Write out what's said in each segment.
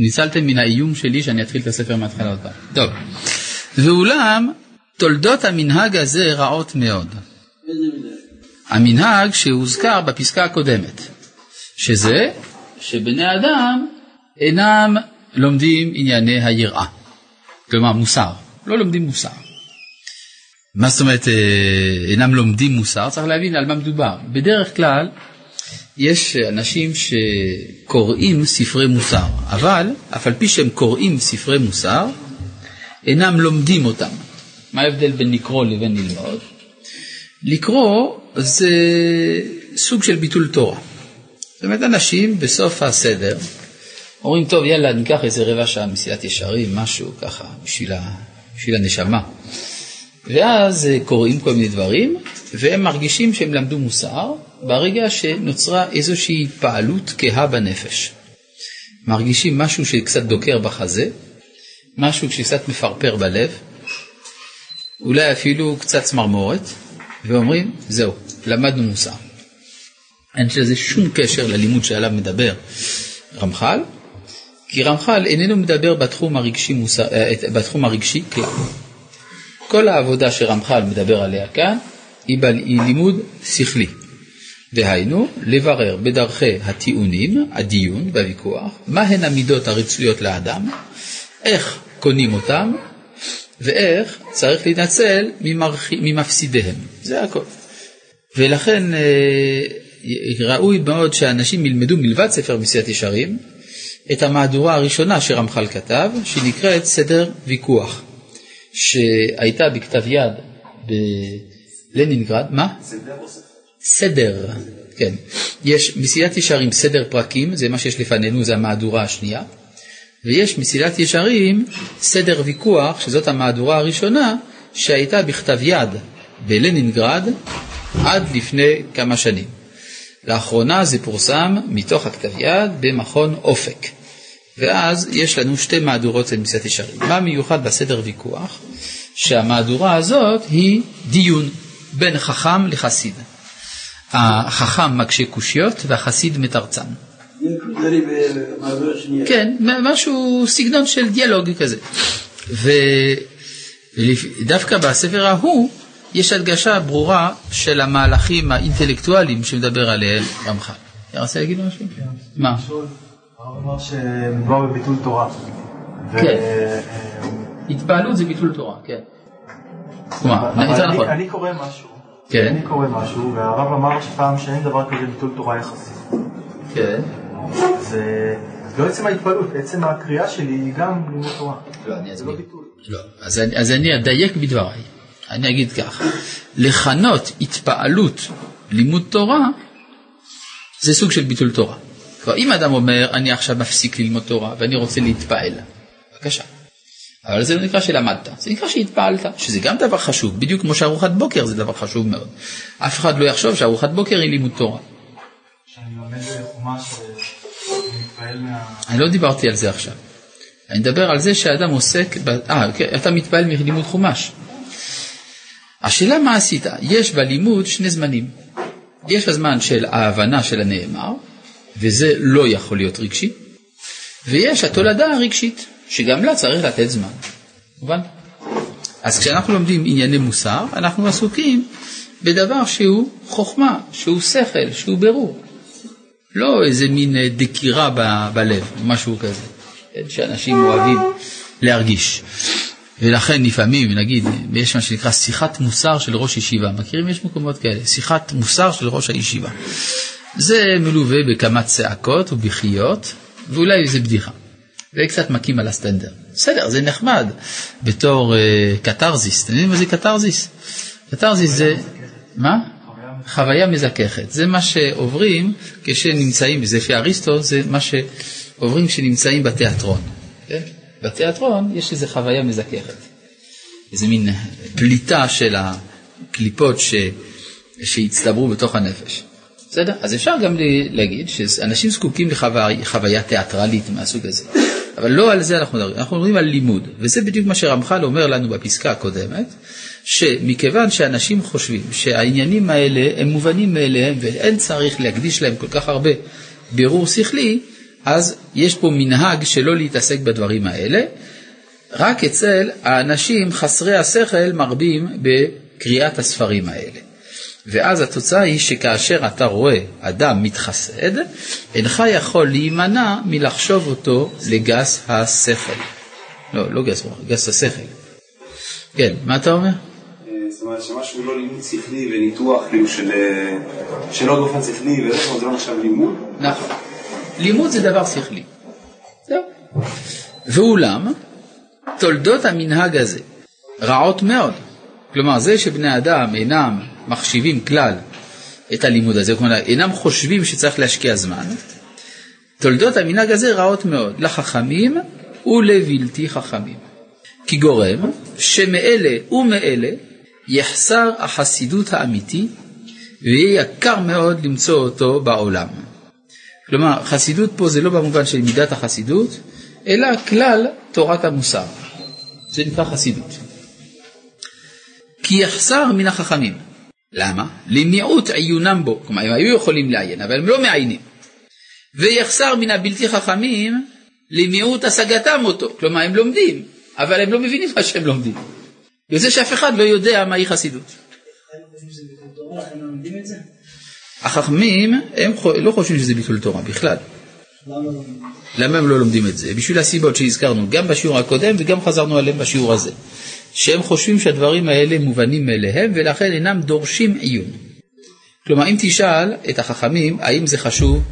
ניצלתם מן האיום שלי שאני אתחיל את הספר מההתחלה עוד פעם. טוב. ואולם, תולדות המנהג הזה רעות מאוד. המנהג שהוזכר בפסקה הקודמת, שזה שבני אדם אינם לומדים ענייני היראה, כלומר מוסר, לא לומדים מוסר. מה זאת אומרת אה, אינם לומדים מוסר? צריך להבין על מה מדובר. בדרך כלל יש אנשים שקוראים ספרי מוסר, אבל אף על פי שהם קוראים ספרי מוסר, אינם לומדים אותם. מה ההבדל בין לקרוא לבין ללמוד? לקרוא זה סוג של ביטול תורה. זאת אומרת, אנשים בסוף הסדר אומרים, טוב, יאללה, ניקח איזה רבע שעה מסיעת ישרים, משהו ככה, בשביל, ה... בשביל הנשמה. ואז קוראים כל מיני דברים, והם מרגישים שהם למדו מוסר, ברגע שנוצרה איזושהי התפעלות כהה בנפש. מרגישים משהו שקצת דוקר בחזה, משהו שקצת מפרפר בלב, אולי אפילו קצת צמרמורת, ואומרים, זהו, למדנו מוסר. אין לזה שום קשר ללימוד שעליו מדבר רמח"ל, כי רמח"ל איננו מדבר בתחום הרגשי, מוסר, אה, בתחום הרגשי כל העבודה שרמח"ל מדבר עליה כאן היא, היא לימוד שכלי. דהיינו, לברר בדרכי הטיעונים, הדיון והוויכוח, מהן המידות הרצויות לאדם, איך קונים אותם, ואיך צריך להינצל. ממפסידיהם. זה הכל. ולכן אה, ראוי מאוד שאנשים ילמדו מלבד ספר מסיעת ישרים את המהדורה הראשונה שרמח"ל כתב, שנקראת סדר ויכוח, שהייתה בכתב יד בלנינגרד, מה? סדר או ספר? סדר, כן. יש מסילת ישרים סדר פרקים, זה מה שיש לפנינו, זה המהדורה השנייה, ויש מסילת ישרים סדר ויכוח, שזאת המהדורה הראשונה, שהייתה בכתב יד בלנינגרד עד לפני כמה שנים. לאחרונה זה פורסם מתוך הכתב יד במכון אופק. ואז יש לנו שתי מהדורות של מסילת ישרים. מה מיוחד בסדר ויכוח? שהמהדורה הזאת היא דיון בין חכם לחסיד. החכם מקשה קושיות והחסיד מתרצן. כן, משהו, סגנון של דיאלוג כזה. ודווקא בספר ההוא יש הדגשה ברורה של המהלכים האינטלקטואליים שמדבר עליהם רמח"ל. אתה רוצה להגיד משהו? כן. מה? הרב אמר שמדובר בביטול תורה. כן. התפעלות זה ביטול תורה, כן. אני קורא משהו. כן. אני קורא משהו, והרב אמר שפעם שאין דבר כזה ביטול תורה יחסי. כן. זה לא עצם ההתפעלות, עצם הקריאה שלי היא גם לימוד תורה. לא, אני אסביר. לא, אז אני אדייק בדבריי. אני אגיד כך, לכנות התפעלות לימוד תורה, זה סוג של ביטול תורה. כלומר, אם אדם אומר, אני עכשיו מפסיק ללמוד תורה ואני רוצה להתפעל, בבקשה. אבל זה לא נקרא שלמדת, זה נקרא שהתפעלת, שזה גם דבר חשוב, בדיוק כמו שארוחת בוקר זה דבר חשוב מאוד. אף אחד לא יחשוב שארוחת בוקר היא לימוד תורה. אני לא דיברתי על זה עכשיו. אני מדבר על זה שאדם עוסק, אה, כן, אתה מתפעל מלימוד חומש. השאלה מה עשית? יש בלימוד שני זמנים. יש הזמן של ההבנה של הנאמר, וזה לא יכול להיות רגשי, ויש התולדה הרגשית, שגם לה צריך לתת זמן. מובן? אז כשאנחנו לומדים ענייני מוסר, אנחנו עסוקים בדבר שהוא חוכמה, שהוא שכל, שהוא ברור. לא איזה מין אה, דקירה ב- בלב, משהו כזה, כן, שאנשים אוהבים להרגיש. ולכן לפעמים, נגיד, יש מה שנקרא שיחת מוסר של ראש ישיבה. מכירים? יש מקומות כאלה, שיחת מוסר של ראש הישיבה. זה מלווה בכמה צעקות ובכיות, ואולי איזה בדיחה. וקצת מכים על הסטנדר. בסדר, זה נחמד בתור uh, קתרזיס. אתם יודעים מה זה קתרזיס? קתרזיס זה... מה? חוויה מזככת. זה מה שעוברים כשנמצאים, זה לפי אריסטו, זה מה שעוברים כשנמצאים בתיאטרון. כן? בתיאטרון יש איזו חוויה מזככת. איזה מין פליטה של הקליפות ש... שהצטברו בתוך הנפש. בסדר? אז אפשר גם להגיד שאנשים זקוקים לחוויה תיאטרלית מהסוג הזה. אבל לא על זה אנחנו מדברים, אנחנו מדברים על לימוד, וזה בדיוק מה שרמח"ל אומר לנו בפסקה הקודמת, שמכיוון שאנשים חושבים שהעניינים האלה הם מובנים מאליהם ואין צריך להקדיש להם כל כך הרבה בירור שכלי, אז יש פה מנהג שלא להתעסק בדברים האלה, רק אצל האנשים חסרי השכל מרבים בקריאת הספרים האלה. ואז התוצאה היא שכאשר אתה רואה אדם מתחסד, אינך יכול להימנע מלחשוב אותו לגס השכל. לא, לא גס, גס השכל. כן, מה אתה אומר? אה, זאת אומרת שמשהו לא לימוד שכלי וניתוח כאילו של, אה, שלא באופן שכלי וזה לא נחשב לימוד? נכון. לימוד זה דבר שכלי. זהו. ואולם, תולדות המנהג הזה רעות מאוד. כלומר, זה שבני אדם אינם מחשיבים כלל את הלימוד הזה, כלומר, אינם חושבים שצריך להשקיע זמן, תולדות המנהג הזה רעות מאוד לחכמים ולבלתי חכמים. כי גורם שמאלה ומאלה יחסר החסידות האמיתי ויהיה יקר מאוד למצוא אותו בעולם. כלומר, חסידות פה זה לא במובן של מידת החסידות, אלא כלל תורת המוסר. זה נקרא חסידות. כי יחסר מן החכמים. למה? למיעוט עיונם בו. כלומר, הם היו יכולים לעיין, אבל הם לא מעיינים. ויחסר מן הבלתי חכמים למיעוט השגתם אותו. כלומר, הם לומדים, אבל הם לא מבינים מה שהם לומדים. יוצא שאף אחד לא יודע מהי חסידות. החכמים, הם לא חושבים שזה ביטול תורה בכלל. למה הם לא לומדים את זה? בשביל הסיבות שהזכרנו גם בשיעור הקודם וגם חזרנו עליהם בשיעור הזה. שהם חושבים שהדברים האלה מובנים מאליהם ולכן אינם דורשים עיון. כלומר, אם תשאל את החכמים האם זה חשוב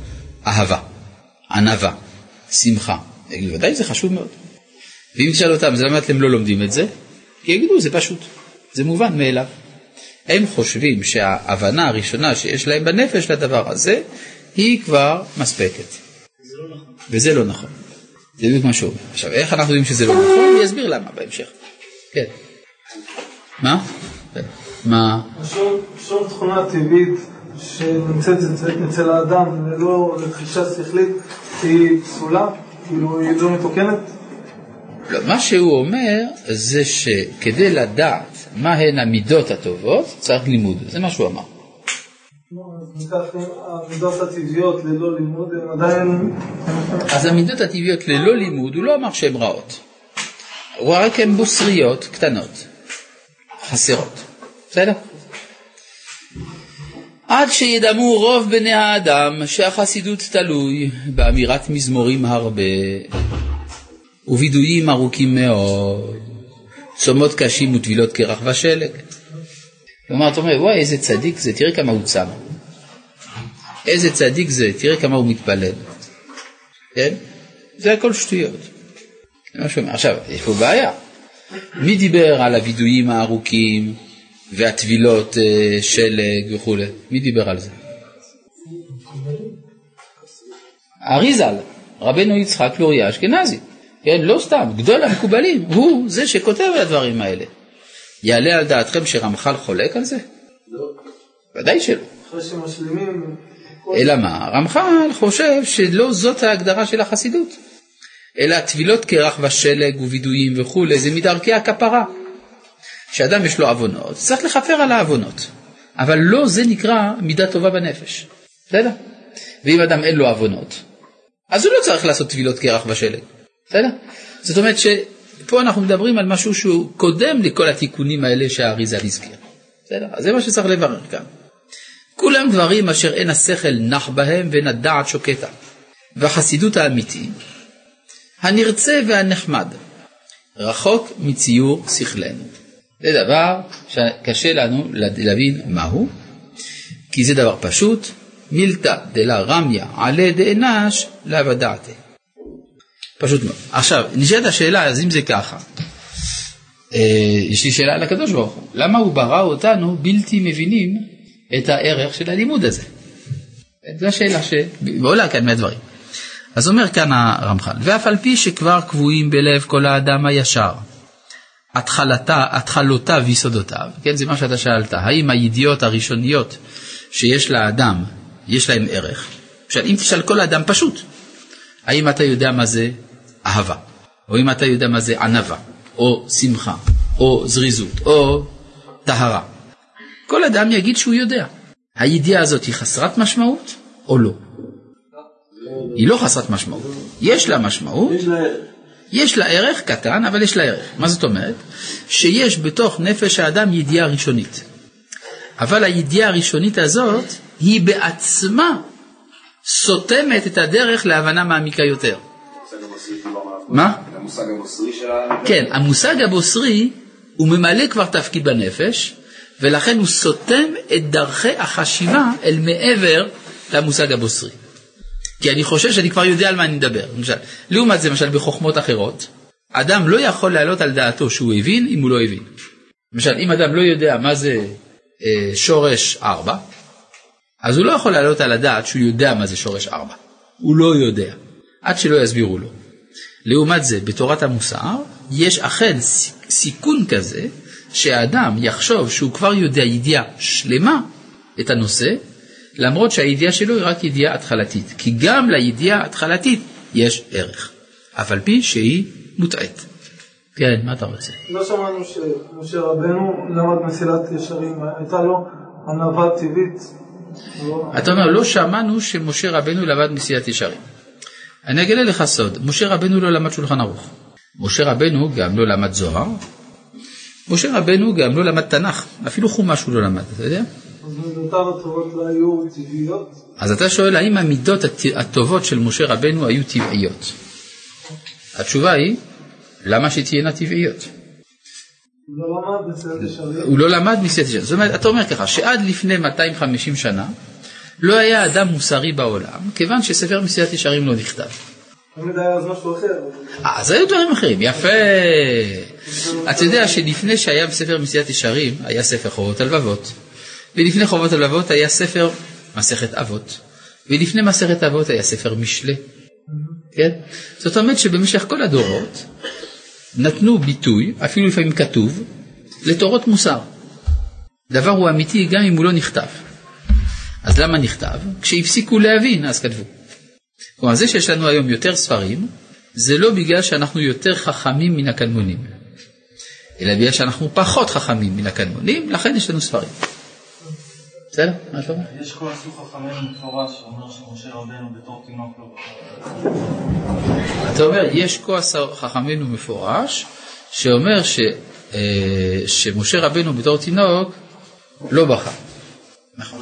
אהבה, ענווה, שמחה, בוודאי זה חשוב מאוד. ואם תשאל אותם, אז למה אתם לא לומדים את זה? יגידו, זה פשוט, זה מובן מאליו. הם חושבים שההבנה הראשונה שיש להם בנפש לדבר הזה, היא כבר מספקת. לא נכון. וזה לא נכון. זה בדיוק מה שהוא אומר. עכשיו, איך אנחנו יודעים שזה לא נכון? אני אסביר למה בהמשך. כן. מה? מה? שום תכונה טבעית שנמצאת אצל האדם ללא רכישה שכלית היא פסולה? כאילו היא לא מתוקנת? לא, מה שהוא אומר זה שכדי לדעת מהן המידות הטובות צריך לימוד, זה מה שהוא אמר. המידות הטבעיות ללא לימוד הן עדיין... אז המידות הטבעיות ללא לימוד, הוא לא אמר שהן רעות. הוא רק הן בוסריות קטנות, חסרות. בסדר? עד שידמו רוב בני האדם שהחסידות תלוי באמירת מזמורים הרבה ובידויים ארוכים מאוד, צומות קשים וטבילות קרח ושלג. כלומר, אתה אומר, וואי, איזה צדיק זה, תראה כמה הוא צם. איזה צדיק זה, תראה כמה הוא מתפלל. כן? זה הכל שטויות. עכשיו, יש פה בעיה. מי דיבר על הווידויים הארוכים והטבילות אה, שלג וכולי? מי דיבר על זה? אריזל, רבנו יצחק לוריה אשכנזי. כן, לא סתם, גדול המקובלים, הוא זה שכותב על הדברים האלה. יעלה על דעתכם שרמח"ל חולק על זה? לא. ודאי שלא. אחרי שמשלימים... אלא מה? רמח"ל חושב שלא זאת ההגדרה של החסידות, אלא טבילות קרח ושלג ווידויים וכולי, זה מדרכי הכפרה. כשאדם יש לו עוונות, צריך לכפר על העוונות, אבל לא זה נקרא מידה טובה בנפש, בסדר? ואם אדם אין לו עוונות, אז הוא לא צריך לעשות טבילות קרח ושלג. בסדר? זאת אומרת שפה אנחנו מדברים על משהו שהוא קודם לכל התיקונים האלה שהאריזה הזכיר. בסדר? אז זה מה שצריך לברר כאן. כולם דברים אשר אין השכל נח בהם ואין הדעת שוקטה. והחסידות האמיתי, הנרצה והנחמד, רחוק מציור שכלנו. זה דבר שקשה לנו להבין מהו, כי זה דבר פשוט, מילתא דלה רמיה עלי דאנש לאו דעתה. פשוט מאוד. עכשיו, נשאלת השאלה, אז אם זה ככה, אה, יש לי שאלה על הקדוש ברוך הוא, למה הוא ברא אותנו בלתי מבינים את הערך של הלימוד הזה? זו השאלה שעולה כאן מהדברים. אז אומר כאן הרמח"ל, ואף על פי שכבר קבועים בלב כל האדם הישר, התחלתה, התחלותיו ויסודותיו, כן, זה מה שאתה שאלת, האם הידיעות הראשוניות שיש לאדם, יש להם ערך? עכשיו, אם תשאל כל האדם פשוט, האם אתה יודע מה זה אהבה, או אם אתה יודע מה זה ענווה, או שמחה, או זריזות, או טהרה. כל אדם יגיד שהוא יודע. הידיעה הזאת היא חסרת משמעות או לא? היא לא חסרת משמעות. יש לה משמעות, יש לה ערך. קטן, אבל יש לה ערך. מה זאת אומרת? שיש בתוך נפש האדם ידיעה ראשונית. אבל הידיעה הראשונית הזאת, היא בעצמה סותמת את הדרך להבנה מעמיקה יותר. מה? המושג הבוסרי של ה... כן, המושג הבוסרי, הוא ממלא כבר תפקיד בנפש, ולכן הוא סותם את דרכי החשיבה אל מעבר למושג הבוסרי. כי אני חושב שאני כבר יודע על מה אני מדבר. למשל, לעומת זה, למשל בחוכמות אחרות, אדם לא יכול להעלות על דעתו שהוא הבין אם הוא לא הבין. למשל, אם אדם לא יודע מה זה אה, שורש 4, אז הוא לא יכול להעלות על הדעת שהוא יודע מה זה שורש 4. הוא לא יודע, עד שלא יסבירו לו. לעומת זה, בתורת המוסר, יש אכן סיכון כזה שהאדם יחשוב שהוא כבר יודע ידיעה שלמה את הנושא, למרות שהידיעה שלו היא רק ידיעה התחלתית. כי גם לידיעה ההתחלתית יש ערך, אף על פי שהיא מוטעית. כן, מה אתה רוצה? לא שמענו שמשה רבנו למד מסילת ישרים, הייתה לו ענווה טבעית. לא- אתה אומר, לא שמענו שמשה רבנו למד מסיעת ישרים. אני אגלה לך סוד, משה רבנו לא למד שולחן ערוך. משה רבנו גם לא למד זוהר. משה רבנו גם לא למד תנ"ך, אפילו חומש הוא לא למד, אתה יודע? אז מידותיו הטובות לא היו טבעיות. אז אתה שואל האם המידות הט- הטובות של משה רבנו היו טבעיות? התשובה היא, למה שתהיינה טבעיות? הוא לא למד ישרים. לא למד מסיעת ישרים. זאת אומרת, אתה אומר ככה, שעד לפני 250 שנה לא היה אדם מוסרי בעולם, כיוון שספר מסיעת ישרים לא נכתב. תמיד היה אז משהו אחר. אה, אז היו דברים אחרים, יפה. אתה יודע שלפני שהיה בספר מסיעת ישרים, היה ספר חובות הלבבות. ולפני חובות הלבבות היה ספר מסכת אבות. ולפני מסכת אבות היה ספר משלי. כן? זאת אומרת שבמשך כל הדורות נתנו ביטוי, אפילו לפעמים כתוב, לתורות מוסר. דבר הוא אמיתי גם אם הוא לא נכתב. אז למה נכתב? כשהפסיקו להבין אז כתבו. כלומר זה שיש לנו היום יותר ספרים, זה לא בגלל שאנחנו יותר חכמים מן הקדמונים, אלא בגלל שאנחנו פחות חכמים מן הקדמונים, לכן יש לנו ספרים. בסדר? מה אומר? יש כל עשו חכמינו מפורש שאומר שמשה רבנו בתור תינוק לא. אתה אומר, יש כועס חכמינו מפורש, שאומר ש, אה, שמשה רבנו בתור תינוק לא בכה. נכון.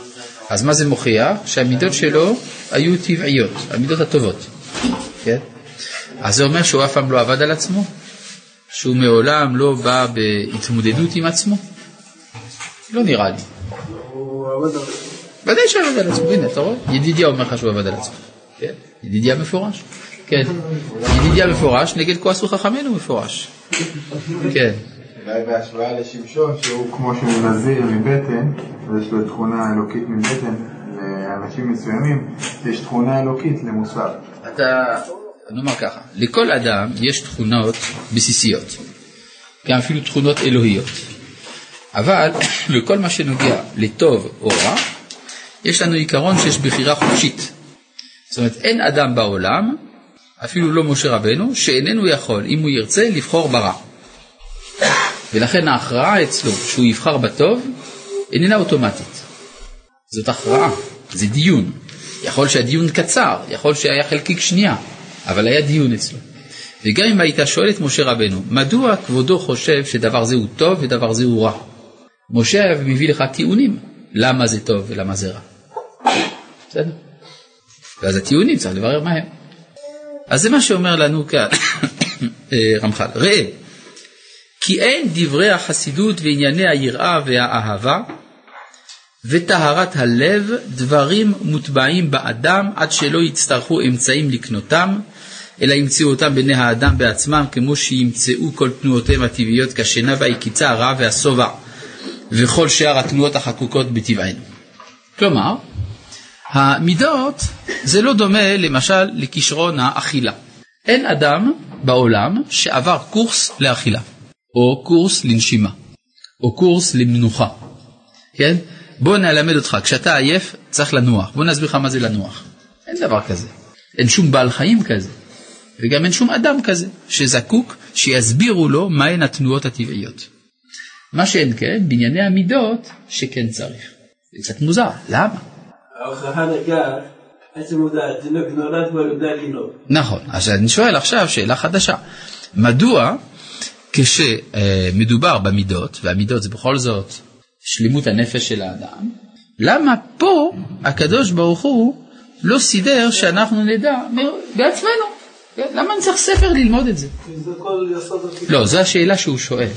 אז מה זה מוכיח? שהמידות שלו היו טבעיות, המידות הטובות. כן? אז זה אומר שהוא אף פעם לא עבד על עצמו? שהוא מעולם לא בא בהתמודדות עם עצמו? לא נראה לי. הוא עבד על זה. ודאי שהוא עבד על עצמו, הנה אתה רואה? ידידיה אומר לך שהוא עבד על עצמו. כן? ידידיה מפורש. כן. ידידיה מפורש נגד כועסו חכמינו מפורש. כן. אולי בהשוואה לשמשון, שהוא כמו שהוא נזיר מבטן, ויש לו תכונה אלוקית מבטן, לאנשים מסוימים, יש תכונה אלוקית למוסר. אתה, נאמר ככה, לכל אדם יש תכונות בסיסיות, גם אפילו תכונות אלוהיות, אבל לכל מה שנוגע לטוב או רע, יש לנו עיקרון שיש בחירה חופשית. זאת אומרת, אין אדם בעולם, אפילו לא משה רבנו, שאיננו יכול, אם הוא ירצה, לבחור ברע. ולכן ההכרעה אצלו, שהוא יבחר בטוב, איננה אוטומטית. זאת הכרעה, זה דיון. יכול שהדיון קצר, יכול שהיה חלקיק שנייה, אבל היה דיון אצלו. וגם אם היית שואל את משה רבנו, מדוע כבודו חושב שדבר זה הוא טוב ודבר זה הוא רע? משה מביא לך טיעונים, למה זה טוב ולמה זה רע. בסדר? ואז הטיעונים צריך לברר מה הם. אז זה מה שאומר לנו כאן אה, רמח"ל. ראה, כי אין דברי החסידות וענייני היראה והאהבה וטהרת הלב דברים מוטבעים באדם עד שלא יצטרכו אמצעים לקנותם, אלא ימצאו אותם בני האדם בעצמם כמו שימצאו כל תנועותיהם הטבעיות כשינה והיקיצה הרע והשובע וכל שאר התנועות החקוקות בטבענו. כלומר, המידות זה לא דומה למשל לכישרון האכילה. אין אדם בעולם שעבר קורס לאכילה, או קורס לנשימה, או קורס למנוחה, כן? בוא נלמד אותך, כשאתה עייף צריך לנוח, בוא נסביר לך מה זה לנוח. אין דבר כזה, אין שום בעל חיים כזה, וגם אין שום אדם כזה שזקוק שיסבירו לו מהן התנועות הטבעיות. מה שאין כן, בענייני המידות שכן צריך. זה קצת מוזר, למה? ההוכחה לכך, עצם העובדה, התינוק נולד כבר יודע לנהוג. נכון, אז אני שואל עכשיו שאלה חדשה, מדוע כשמדובר במידות, והמידות זה בכל זאת שלמות הנפש של האדם, למה פה הקדוש ברוך הוא לא סידר שאנחנו נדע בעצמנו? למה אני צריך ספר ללמוד את זה? כי זה כל יסוד התיקון. לא, זו השאלה שהוא שואל.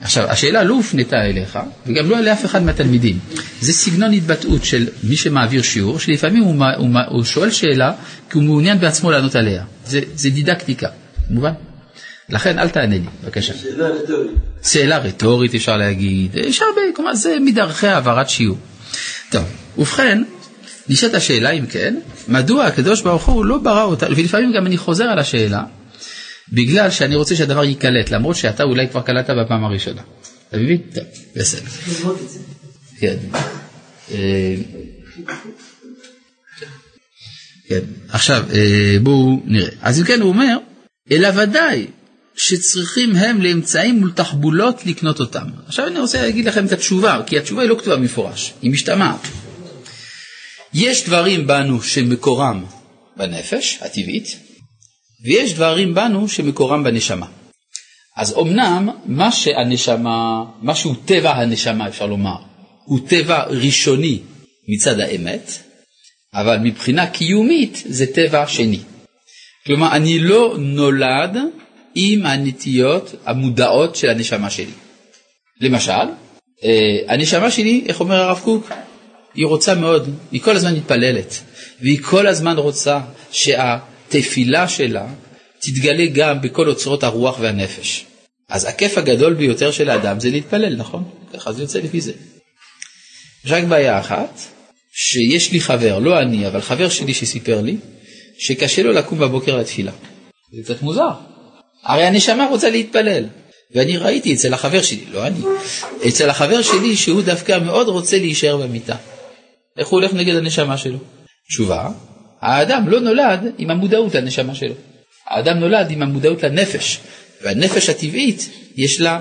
עכשיו, השאלה לא הופנתה אליך, וגם לא לאף אחד מהתלמידים. זה סגנון התבטאות של מי שמעביר שיעור, שלפעמים הוא, הוא, הוא שואל שאלה, כי הוא מעוניין בעצמו לענות עליה. זה, זה דידקטיקה, מובן? לכן אל תענה לי, בבקשה. שאלה רטורית. שאלה רטורית אפשר להגיד, יש הרבה, כלומר זה מדרכי העברת שיעור. טוב, ובכן, נשאלת השאלה אם כן, מדוע הקדוש ברוך הוא לא ברא אותה, ולפעמים גם אני חוזר על השאלה, בגלל שאני רוצה שהדבר ייקלט, למרות שאתה אולי כבר קלטת בפעם הראשונה. אתה מבין? טוב, בסדר. כן. אה, כן. עכשיו, אה, בואו נראה. אז אם כן, הוא אומר, אלא ודאי שצריכים הם לאמצעים מול תחבולות לקנות אותם. עכשיו אני רוצה להגיד לכם את התשובה, כי התשובה היא לא כתובה במפורש, היא משתמעת. יש דברים בנו שמקורם בנפש הטבעית, ויש דברים בנו שמקורם בנשמה. אז אמנם מה שהנשמה, מה שהוא טבע הנשמה אפשר לומר, הוא טבע ראשוני מצד האמת, אבל מבחינה קיומית זה טבע שני. כלומר, אני לא נולד עם הנטיות המודעות של הנשמה שלי. למשל, אה, הנשמה שלי, איך אומר הרב קוק? היא רוצה מאוד, היא כל הזמן מתפללת, והיא כל הזמן רוצה שהתפילה שלה תתגלה גם בכל אוצרות הרוח והנפש. אז הכיף הגדול ביותר של האדם זה להתפלל, נכון? ככה זה יוצא לפי זה. יש רק בעיה אחת, שיש לי חבר, לא אני, אבל חבר שלי שסיפר לי, שקשה לו לקום בבוקר לתפילה. זה קצת מוזר. הרי הנשמה רוצה להתפלל. ואני ראיתי אצל החבר שלי, לא אני, אצל החבר שלי שהוא דווקא מאוד רוצה להישאר במיטה. איך הוא הולך נגד הנשמה שלו? תשובה, האדם לא נולד עם המודעות לנשמה שלו. האדם נולד עם המודעות לנפש, והנפש הטבעית יש לה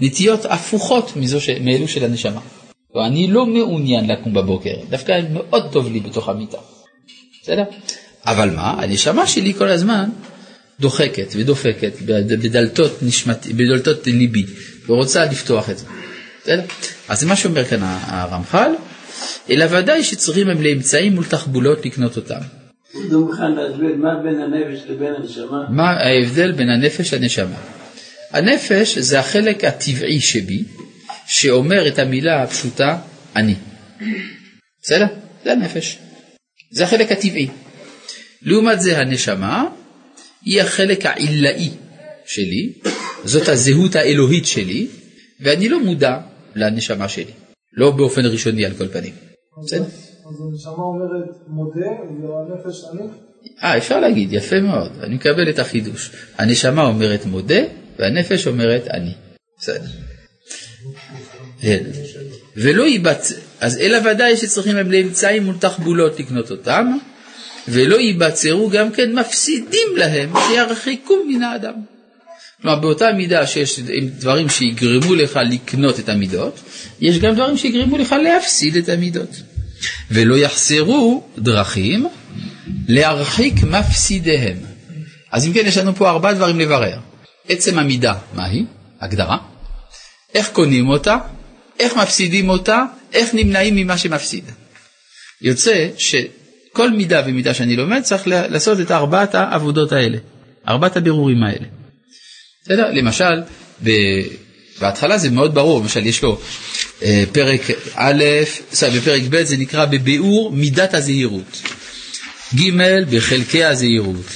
נטיות הפוכות מזו ש... מאלו של הנשמה. לא, אני לא מעוניין לקום בבוקר, דווקא מאוד טוב לי בתוך המיטה. בסדר? אבל מה, הנשמה שלי כל הזמן דוחקת ודופקת בדלתות, נשמת, בדלתות ליבי, ורוצה לפתוח את זה. בסדר? אז זה מה שאומר כאן הרמח"ל, אלא ודאי שצריכים הם לאמצעים מול תחבולות לקנות אותם. הוא לא מוכן להסביר מה בין הנפש לבין הנשמה. מה ההבדל בין הנפש לנשמה? הנפש זה החלק הטבעי שבי, שאומר את המילה הפשוטה אני. בסדר? זה הנפש. זה החלק הטבעי. לעומת זה הנשמה היא החלק העילאי שלי, זאת הזהות האלוהית שלי, ואני לא מודע לנשמה שלי. לא באופן ראשוני על כל פנים. בסדר? אז הנשמה אומרת מודה, והנפש אני. אה, אפשר להגיד, יפה מאוד, אני מקבל את החידוש. הנשמה אומרת מודה, והנפש אומרת אני. בסדר. כן. ולא ייבצ... אז אלא ודאי שצריכים הם לאמצעים מול תחבולות לקנות אותם, ולא ייבצרו גם כן מפסידים להם שירחיקו מן האדם. כלומר, באותה מידה שיש דברים שיגרמו לך לקנות את המידות, יש גם דברים שיגרמו לך להפסיד את המידות. ולא יחסרו דרכים להרחיק מפסידיהם. אז אם כן, יש לנו פה ארבעה דברים לברר. עצם המידה, מהי? הגדרה. איך קונים אותה? איך מפסידים אותה? איך נמנעים ממה שמפסיד? יוצא שכל מידה ומידה שאני לומד צריך לעשות את ארבעת העבודות האלה, ארבעת הבירורים האלה. בסדר? למשל, ב... בהתחלה זה מאוד ברור, למשל יש לו אה, פרק א', סליחה, בפרק ב' זה נקרא בביאור מידת הזהירות, ג' בחלקי הזהירות,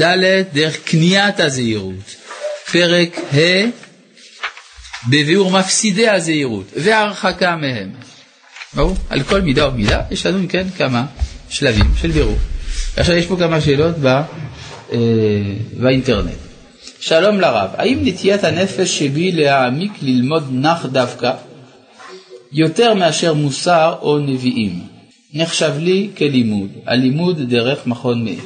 ד' דרך קניית הזהירות, פרק ה' בביאור מפסידי הזהירות והרחקה מהם. ברור? על כל מידה ומידה יש לנו, כן, כמה שלבים של בירור. עכשיו יש פה כמה שאלות ב, אה, באינטרנט. שלום לרב, האם נטיית הנפש שבי להעמיק ללמוד נח דווקא יותר מאשר מוסר או נביאים נחשב לי כלימוד, הלימוד דרך מכון מאיר.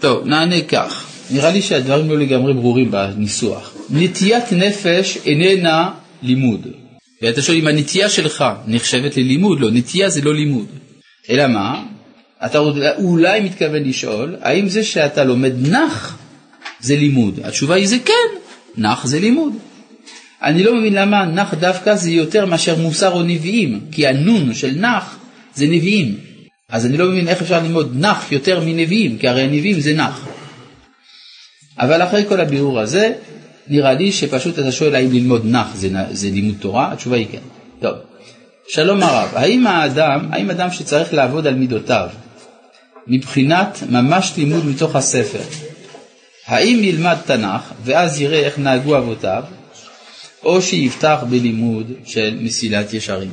טוב, נענה כך, נראה לי שהדברים לא לגמרי ברורים בניסוח. נטיית נפש איננה לימוד. ואתה שואל אם הנטייה שלך נחשבת ללימוד, לא, נטייה זה לא לימוד. אלא מה? אתה אולי מתכוון לשאול, האם זה שאתה לומד נח זה לימוד? התשובה היא זה כן, נח זה לימוד. אני לא מבין למה נח דווקא זה יותר מאשר מוסר או נביאים, כי הנון של נח זה נביאים. אז אני לא מבין איך אפשר ללמוד נח יותר מנביאים, כי הרי הנביאים זה נח. אבל אחרי כל הבירור הזה, נראה לי שפשוט אתה שואל האם ללמוד נח זה, זה לימוד תורה, התשובה היא כן. טוב, שלום הרב, האם האדם, האם אדם שצריך לעבוד על מידותיו, מבחינת ממש לימוד מתוך הספר, האם ילמד תנ"ך ואז יראה איך נהגו אבותיו, או שיפתח בלימוד של מסילת ישרים?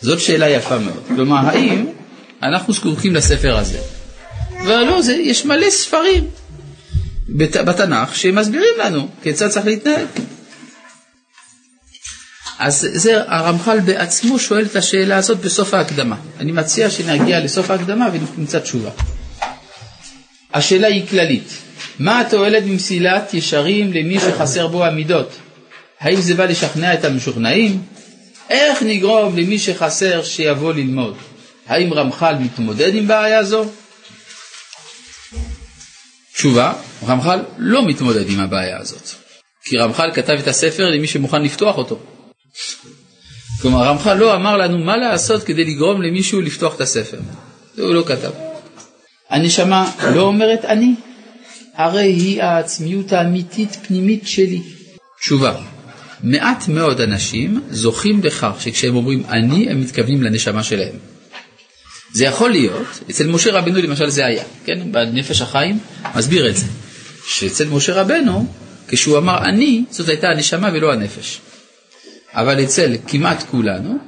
זאת שאלה יפה מאוד. כלומר, האם אנחנו זקוקים לספר הזה? ולא, זה, יש מלא ספרים בת, בתנ"ך שמסבירים לנו כיצד צריך להתנהג. אז זה הרמח"ל בעצמו שואל את השאלה הזאת בסוף ההקדמה. אני מציע שנגיע לסוף ההקדמה ונמצא תשובה. השאלה היא כללית, מה התועלת במסילת ישרים למי שחסר בו המידות? האם זה בא לשכנע את המשוכנעים? איך נגרום למי שחסר שיבוא ללמוד? האם רמח"ל מתמודד עם בעיה זו? תשובה, רמח"ל לא מתמודד עם הבעיה הזאת, כי רמח"ל כתב את הספר למי שמוכן לפתוח אותו. כלומר, רמח"ל לא אמר לנו מה לעשות כדי לגרום למישהו לפתוח את הספר. זה הוא לא כתב. הנשמה לא אומרת אני, הרי היא העצמיות האמיתית פנימית שלי. תשובה, מעט מאוד אנשים זוכים בכך שכשהם אומרים אני, הם מתכוונים לנשמה שלהם. זה יכול להיות, אצל משה רבנו למשל זה היה, כן? בנפש החיים מסביר את זה, שאצל משה רבנו, כשהוא אמר אני, זאת הייתה הנשמה ולא הנפש. אבל אצל כמעט כולנו,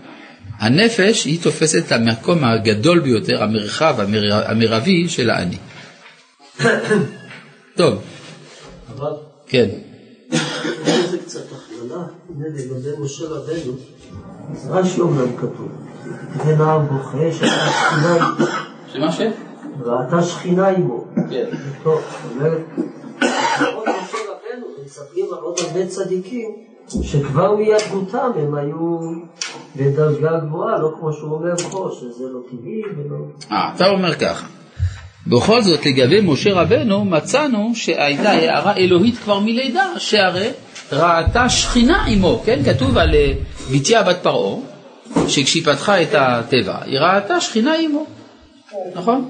הנפש היא תופסת את המקום הגדול ביותר, המרחב המר... המרבי של האני. טוב. אבל... כן. זה קצת הכללה, הנה לגבי משה רבנו, רש"י אומנם כתוב, ונער בוכה. שמה ש? ראתה שכינה עמו. כן. טוב, אומרת, עוד משה רבנו, מספרים על עוד הרבה צדיקים, שכבר מילדותם הם היו בדרגה גבוהה, לא כמו שהוא אומר פה, שזה לא טבעי ולא... אה, אתה אומר ככה. בכל זאת, לגבי משה רבנו, מצאנו שהייתה הערה אלוהית כבר מלידה, שהרי ראתה שכינה עמו, כן? כתוב על אה, בתיה בת פרעה, שכשהיא פתחה את הטבע, היא ראתה שכינה עמו, נכון?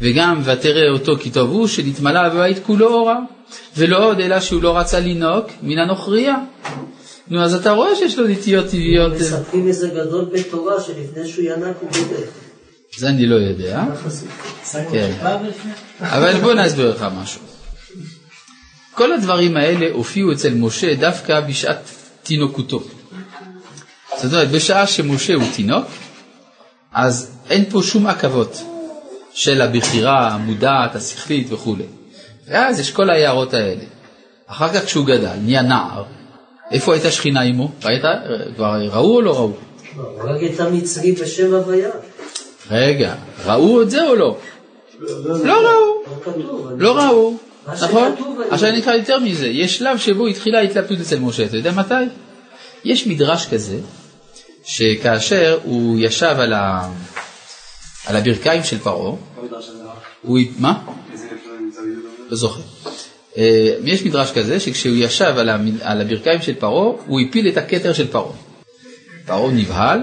וגם ותראה אותו כי טוב הוא, שנתמלא בבית כולו אורה, ולא עוד אלא שהוא לא רצה לנהוג מן הנוכריה. נו, אז אתה רואה שיש לו נטיות טבעיות. מספרים איזה גדול בתורה שלפני שהוא ינק הוא בודק. זה אני לא יודע. כן. אבל בוא נסביר לך משהו. כל הדברים האלה הופיעו אצל משה דווקא בשעת תינוקותו. זאת אומרת, בשעה שמשה הוא תינוק, אז אין פה שום עכבות של הבחירה המודעת, השכלית וכולי. ואז יש כל ההערות האלה. אחר כך כשהוא גדל, נהיה נער, איפה הייתה שכינה עמו? ראית? כבר ראו או לא ראו? הוא רק הייתה מצרי בשם הוויה. רגע, ראו את זה או לא? לא ראו. לא ראו, נכון? עכשיו אני אקרא יותר מזה, יש שלב שבו התחילה התלבטות אצל משה, אתה יודע מתי? יש מדרש כזה, שכאשר הוא ישב על, ה... על הברכיים של פרעה, הוא... מה? לא זוכר. אה, יש מדרש כזה שכשהוא ישב. על הברכיים של פרעה, הוא הפיל את הכתר של פרעה. פרעה נבהל,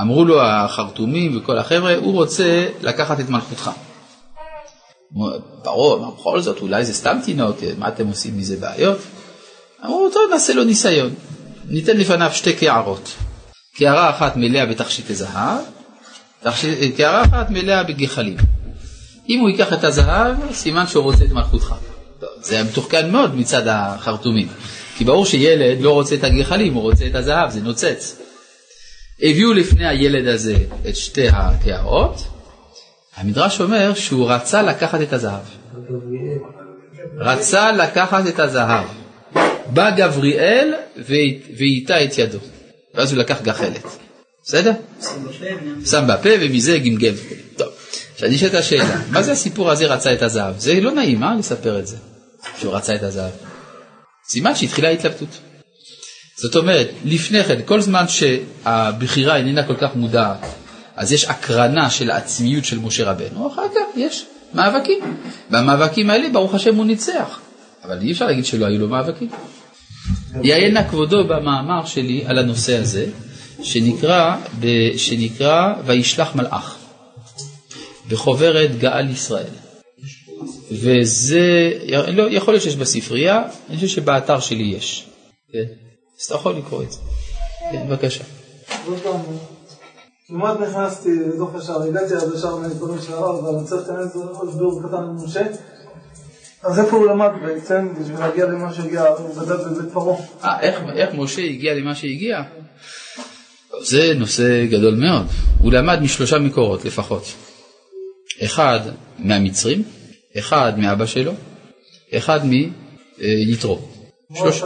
אמרו לו החרטומים וכל החבר'ה, הוא רוצה לקחת את מלכותך. פרעה אמר, בכל זאת, אולי זה סתם תינוק, מה אתם עושים מזה בעיות? אמרו, טוב, נעשה לו ניסיון. ניתן לפניו שתי קערות. קערה אחת מלאה בתכשיטי זהב, קערה אחת מלאה בגחלים. אם הוא ייקח את הזהב, סימן שהוא רוצה את מלכותך. זה היה מתוחכם מאוד מצד החרטומים. כי ברור שילד לא רוצה את הגחלים, הוא רוצה את הזהב, זה נוצץ. הביאו לפני הילד הזה את שתי הקערות, המדרש אומר שהוא רצה לקחת את הזהב. רצה לקחת את הזהב. בא גבריאל ואיתה את ידו, ואז הוא לקח גחלת. בסדר? שם בפה ומזה גמגם. טוב, עכשיו את השאלה, מה זה הסיפור הזה רצה את הזהב? זה לא נעים, מה לספר את זה, שהוא רצה את הזהב? סימן שהתחילה ההתלבטות. זאת אומרת, לפני כן, כל זמן שהבחירה איננה כל כך מודעת, אז יש הקרנה של העצמיות של משה רבנו, אחר כך יש מאבקים. והמאבקים האלה, ברוך השם, הוא ניצח. אבל אי אפשר להגיד שלא היו לו מאבקים. יעיין כבודו במאמר שלי על הנושא הזה, שנקרא, שנקרא וישלח מלאך, בחוברת גאל ישראל. וזה, לא, יכול להיות שיש בספרייה, אני חושב שבאתר שלי יש. כן? אז אתה יכול לקרוא את זה. כן, בבקשה. כמעט נכנסתי לתוך השער, הגעתי עד השער מהדברים של הרב, אבל צריך להיכנס להסביר קטן למשה. אז איפה הוא למד בעצם בשביל להגיע למה שהגיע, הוא גדל בבית פרעה. אה, איך, איך משה הגיע למה שהגיע? זה נושא גדול מאוד. הוא למד משלושה מקורות לפחות. אחד מהמצרים, אחד מאבא שלו, אחד מיתרו. שלוש...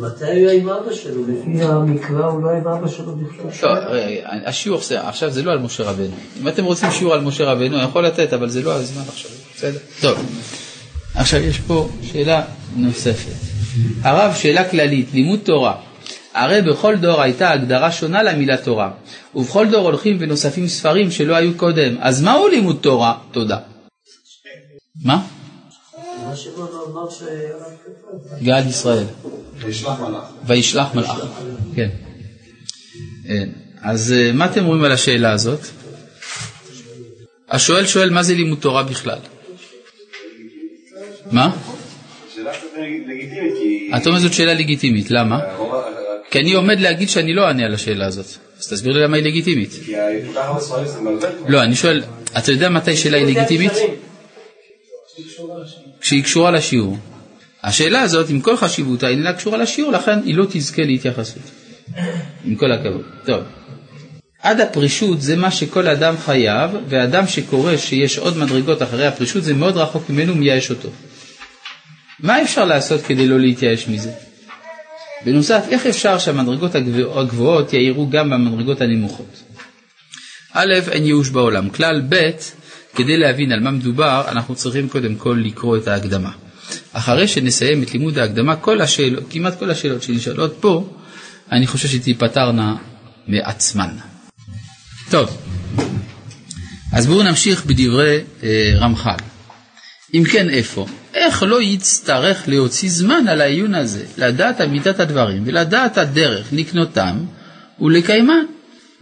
מתי הוא היה עם אבא שלו? לפי המקרא הוא לא היה עם אבא שלו בכלל. לא, השיעור, עכשיו זה לא על משה רבנו. אם אתם רוצים שיעור על משה רבנו, אני יכול לתת, אבל זה לא הזמן עכשיו. בסדר? טוב. עכשיו יש פה שאלה נוספת. הרב, שאלה כללית, לימוד תורה. הרי בכל דור הייתה הגדרה שונה למילה תורה, ובכל דור הולכים ונוספים ספרים שלא היו קודם. אז מהו לימוד תורה? תודה. מה? גאל ישראל. וישלח מלאך. וישלח מלאך. כן. אז אה, מה אתם אומרים על השאלה הזאת? השואל שואל מה זה לימוד תורה בכלל. מה? אתה אומר זאת שאלה לגיטימית, למה? כי אני עומד להגיד שאני לא אענה על השאלה הזאת. אז תסביר לי למה היא לגיטימית. כי כל כך הרבה ספרים זה מבלבל. לא, אני שואל, אתה יודע מתי שאלה היא לגיטימית? כשהיא קשורה לשיעור. השאלה הזאת, עם כל חשיבותה, אינה קשורה לשיעור, לכן היא לא תזכה להתייחסות. עם כל הכבוד. טוב. עד הפרישות זה מה שכל אדם חייב, ואדם שקורא שיש עוד מדרגות אחרי הפרישות, זה מאוד רחוק ממנו, מייאש אותו. מה אפשר לעשות כדי לא להתייאש מזה? בנוסף, איך אפשר שהמדרגות הגבוהות יאירו גם במדרגות הנמוכות? א', אין ייאוש בעולם. כלל ב', כדי להבין על מה מדובר, אנחנו צריכים קודם כל לקרוא את ההקדמה. אחרי שנסיים את לימוד ההקדמה, כל השאלות, כמעט כל השאלות שנשאלות פה, אני חושב שתיפתרנה מעצמן. טוב, אז בואו נמשיך בדברי אה, רמח"ל. אם כן, איפה? איך לא יצטרך להוציא זמן על העיון הזה, לדעת אמיתת הדברים ולדעת הדרך לקנותם ולקיימן?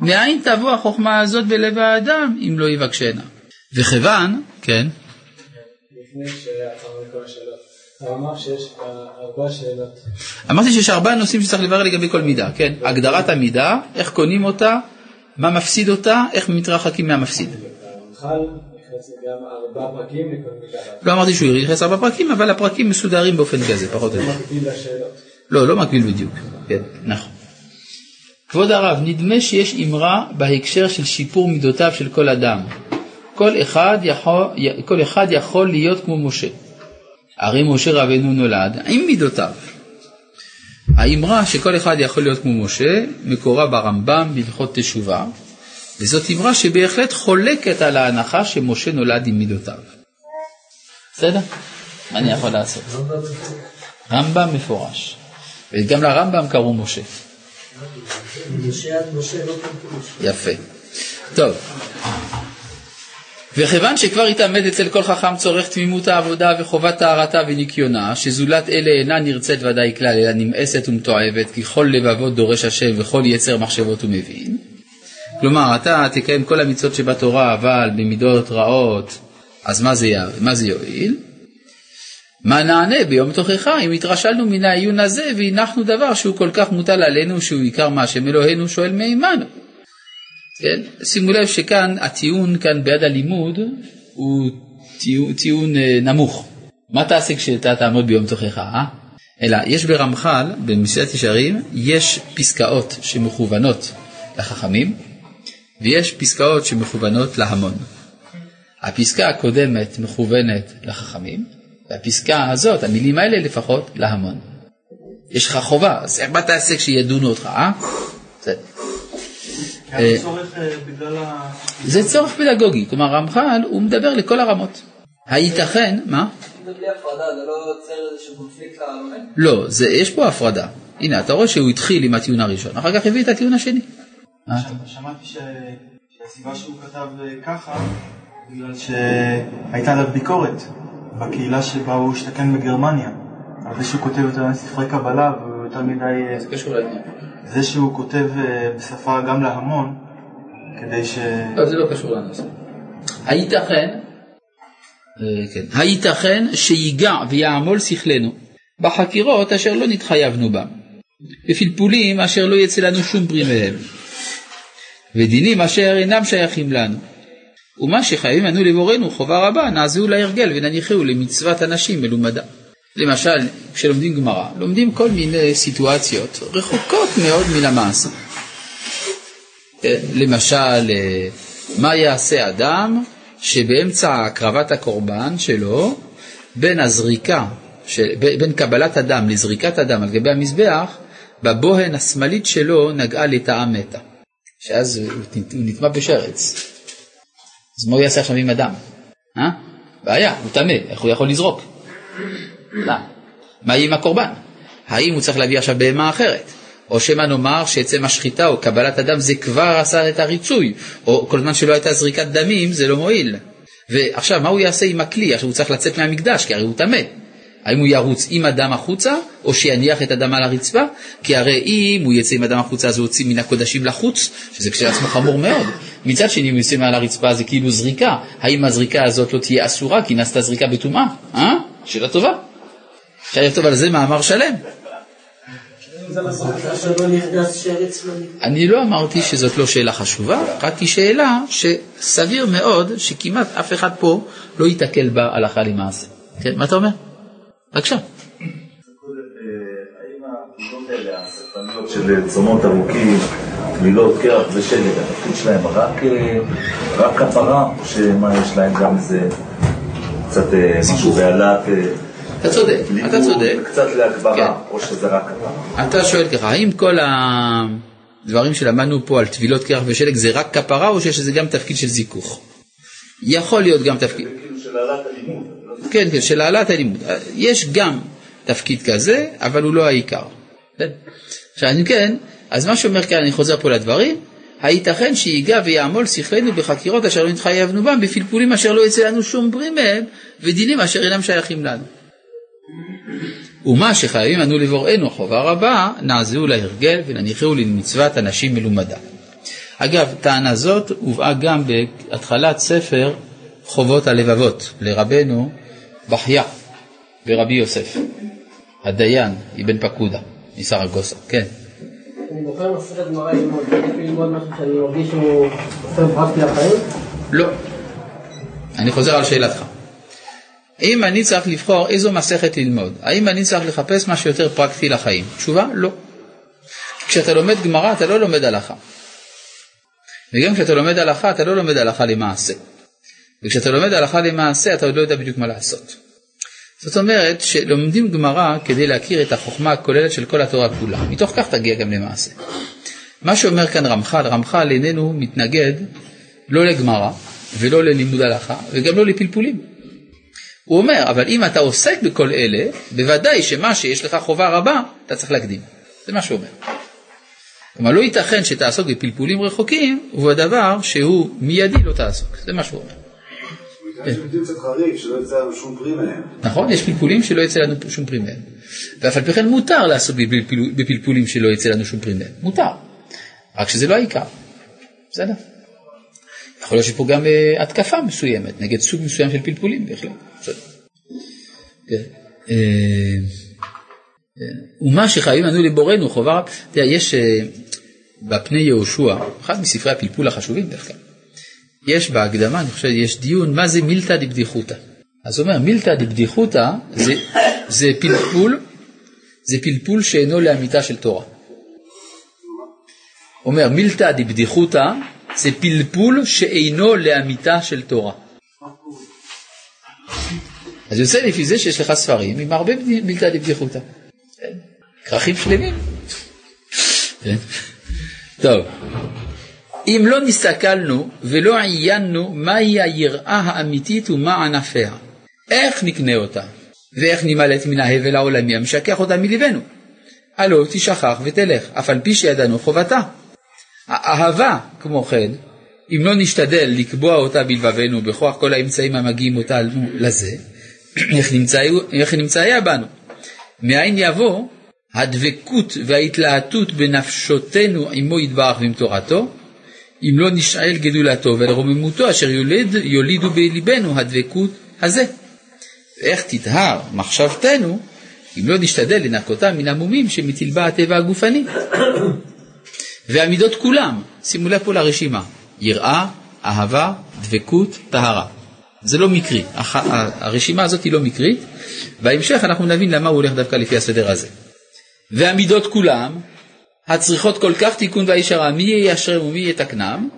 מאין תבוא החוכמה הזאת בלב האדם אם לא יבקשנה? וכיוון, כן. לפני שעצרנו לכל השאלות. אמרתי שיש ארבעה נושאים שצריך לברר לגבי כל מידה, כן? הגדרת המידה, איך קונים אותה, מה מפסיד אותה, איך מתרחקים מהמפסיד. הרמח"ל נכנס גם ארבע פרקים לכל מידה. לא אמרתי שהוא יכנס ארבע פרקים, אבל הפרקים מסודרים באופן כזה, פחות או יותר. לא, לא מקביל בדיוק. כן, נכון. כבוד הרב, נדמה שיש אמרה בהקשר של שיפור מידותיו של כל אדם. כל אחד יכול, כל אחד יכול להיות כמו משה. הרי משה רבנו נולד עם מידותיו. האמרה שכל אחד יכול להיות כמו משה מקורה ברמב"ם בהלכות תשובה, וזאת אמרה שבהחלט חולקת על ההנחה שמשה נולד עם מידותיו. בסדר? מה אני יכול לעשות? רמב"ם מפורש. וגם לרמב"ם קראו משה. יפה. טוב. וכיוון שכבר התעמד אצל כל חכם צורך תמימות העבודה וחובת טהרתה וניקיונה, שזולת אלה אינה נרצית ודאי כלל, אלא נמאסת ומתועבת, כי כל לבבות דורש השם וכל יצר מחשבות הוא מבין. כלומר, אתה תקיים כל המצוות שבתורה, אבל במידות רעות, אז מה זה, מה זה יועיל? מה נענה ביום תוכחה אם התרשלנו מן העיון הזה והנחנו דבר שהוא כל כך מוטל עלינו שהוא עיקר מה השם אלוהינו שואל מעמנו. כן? שימו לב שכאן הטיעון כאן ביד הלימוד הוא טיעון, טיעון אה, נמוך. מה תעשה כשאתה תעמוד ביום תוכחה? אה? אלא יש ברמח"ל, במסילת ישרים, יש פסקאות שמכוונות לחכמים ויש פסקאות שמכוונות להמון. הפסקה הקודמת מכוונת לחכמים והפסקה הזאת, המילים האלה לפחות, להמון. יש לך חובה, אז מה תעשה כשידונו אותך, אה? בסדר. זה צורך פדגוגי, כלומר רמח"ל הוא מדבר לכל הרמות. הייתכן, מה? זה בלי הפרדה, זה לא יוצר איזשהו קונפליקט ללומד? לא, זה, יש פה הפרדה. הנה, אתה רואה שהוא התחיל עם הטיעון הראשון, אחר כך הביא את הטיעון השני. שמעתי ש... הסיבה שהוא כתב אה, ככה, בגלל שהייתה עליו ביקורת בקהילה שבה הוא השתכן בגרמניה. על זה שהוא כותב יותר ספרי קבלה והוא יותר מדי... אה, זה קשור לעניין. זה שהוא כותב אה, בשפה גם להמון, כדי ש... לא, זה לא קשור לנושא. הייתכן, אה, כן, הייתכן שיגע ויעמול שכלנו בחקירות אשר לא נתחייבנו בם, בפלפולים אשר לא יצא לנו שום פרי מהם, ודינים אשר אינם שייכים לנו. ומה שחייבים לנו לבורנו חובה רבה, נעזהו להרגל ונניחהו למצוות אנשים מלומדה. למשל, כשלומדים גמרא, לומדים כל מיני סיטואציות רחוקות מאוד מן המעשה. כן, למשל, אה, מה יעשה אדם שבאמצע הקרבת הקורבן שלו, בין הזריקה, של, בין קבלת הדם לזריקת הדם על גבי המזבח, בבוהן השמאלית שלו נגעה לטאה מתה, שאז הוא נטמע בשרץ. אז מה הוא יעשה עכשיו עם הדם? אה? בעיה, הוא טמא, איך הוא יכול לזרוק? לא. מה יהיה עם הקורבן? האם הוא צריך להביא עכשיו בהמה אחרת? או שמא נאמר שעצם השחיטה או קבלת הדם זה כבר עשה את הריצוי, או כל זמן שלא הייתה זריקת דמים זה לא מועיל. ועכשיו, מה הוא יעשה עם הכלי? עכשיו הוא צריך לצאת מהמקדש, כי הרי הוא טמא. האם הוא ירוץ עם הדם החוצה, או שיניח את הדם על הרצפה? כי הרי אם הוא יצא עם הדם החוצה אז הוא יוצא מן הקודשים לחוץ, שזה כשלעצמו חמור מאוד. מצד שני, אם הוא יוצא מעל הרצפה זה כאילו זריקה. האם הזריקה הזאת לא תהיה אסורה כי נעשתה זריקה בטומאה? אה? שאלה טובה. אפשר לכתוב על זה מאמר שלם. אני לא אמרתי שזאת לא שאלה חשובה, רק היא שאלה שסביר מאוד שכמעט אף אחד פה לא ייתקל בה הלכה למעשה. כן, מה אתה אומר? בבקשה. של צומות ארוכים, טבילות, קרח ושלג, התפקיד שלהם רק, כפרה, או שמה יש להם גם איזה קצת משהו בעלת... אתה צודק, אתה צודק. קצת להגברה, כן. או שזה רק כפרה. אתה שואל ככה, האם כל הדברים שלמדנו פה על טבילות קרח ושלג זה רק כפרה, או שיש לזה גם תפקיד של זיכוך? יכול להיות גם תפקיד. כאילו של העלאת הלימוד. כן, כן, של העלאת הלימוד. יש גם תפקיד כזה, אבל הוא לא העיקר. עכשיו, אם כן, אז מה שאומר כאן, אני חוזר פה לדברים, הייתכן שיגע ויעמול שכלנו בחקירות אשר לא נתחייבנו בם, בפלפולים אשר לא יצא לנו שום פרי מהם, ודינים אשר אינם שייכים לנו. ומה שחייבים אנו לבוראנו חובה רבה, נעזהו להרגל ונניחהו למצוות אנשים מלומדה. אגב, טענה זאת הובאה גם בהתחלת ספר חובות הלבבות לרבנו בחיה ורבי יוסף, הדיין אבן פקודה מסרגוסה, כן. אני בוחר מסכת גמרא ללמוד, ללמוד משהו שאני מרגיש שהוא עושה פרקטי לחיים? לא. אני חוזר על שאלתך. אם אני צריך לבחור איזו מסכת ללמוד, האם אני צריך לחפש משהו יותר פרקטי לחיים? תשובה, לא. כשאתה לומד גמרא אתה לא לומד הלכה. וגם כשאתה לומד הלכה אתה לא לומד הלכה למעשה. וכשאתה לומד הלכה למעשה אתה עוד לא יודע בדיוק מה לעשות. זאת אומרת שלומדים גמרא כדי להכיר את החוכמה הכוללת של כל התורה כולה, מתוך כך תגיע גם למעשה. מה שאומר כאן רמח"ל, רמח"ל איננו מתנגד לא לגמרא ולא ללימוד הלכה וגם לא לפלפולים. הוא אומר, אבל אם אתה עוסק בכל אלה, בוודאי שמה שיש לך חובה רבה, אתה צריך להקדים. זה מה שהוא אומר. כלומר, לא ייתכן שתעסוק בפלפולים רחוקים, ובדבר שהוא מיידי לא תעסוק. זה מה שהוא אומר. נכון, יש פלפולים שלא יצא לנו שום פרי מהם. ואף על פי כן מותר לעסוק בפלפולים שלא יצא לנו שום פרי מהם. מותר. רק שזה לא העיקר. בסדר? יכול להיות שפה גם uh, התקפה מסוימת נגד סוג מסוים של פלפולים בהחלט. כן. Uh, ומה שחייבים לנו לבורנו חובה, תראה, יש uh, בפני יהושע, אחד מספרי הפלפול החשובים כלל, יש בהקדמה, אני חושב, יש דיון מה זה מילתא דבדיחותא. אז הוא אומר, מילתא דבדיחותא זה, זה פלפול, זה פלפול שאינו לאמיתה של תורה. אומר, מילתא דבדיחותא זה פלפול שאינו לאמיתה של תורה. אז יוצא לפי זה שיש לך ספרים עם הרבה מילתא דבדיחותא. כרכים שלמים. כן. טוב, אם לא נסתכלנו ולא עיינו מהי היראה האמיתית ומה ענפיה, איך נקנה אותה, ואיך נמלט מן ההבל העולמי המשכח אותה מלבנו. הלא תשכח ותלך, אף על פי שידענו חובתה. האהבה, כמו כן, אם לא נשתדל לקבוע אותה בלבבנו בכוח כל האמצעים המגיעים אותנו לזה, איך, נמצא, איך נמצאיה בנו? מאין יבוא הדבקות וההתלהטות בנפשותנו עמו יתברך ועם תורתו, אם לא נשאל גדולתו ולרוממותו אשר יוליד, יולידו בלבנו הדבקות הזה. ואיך תטהר מחשבתנו אם לא נשתדל לנקותה מן המומים שמטיל הטבע הגופני. והמידות כולם, שימו לב פה לרשימה, יראה, אהבה, דבקות, טהרה. זה לא מקרי, הרשימה הזאת היא לא מקרית, בהמשך אנחנו נבין למה הוא הולך דווקא לפי הסדר הזה. והמידות כולם, הצריכות כל כך תיקון וישרה, מי יישרם ומי יתקנם,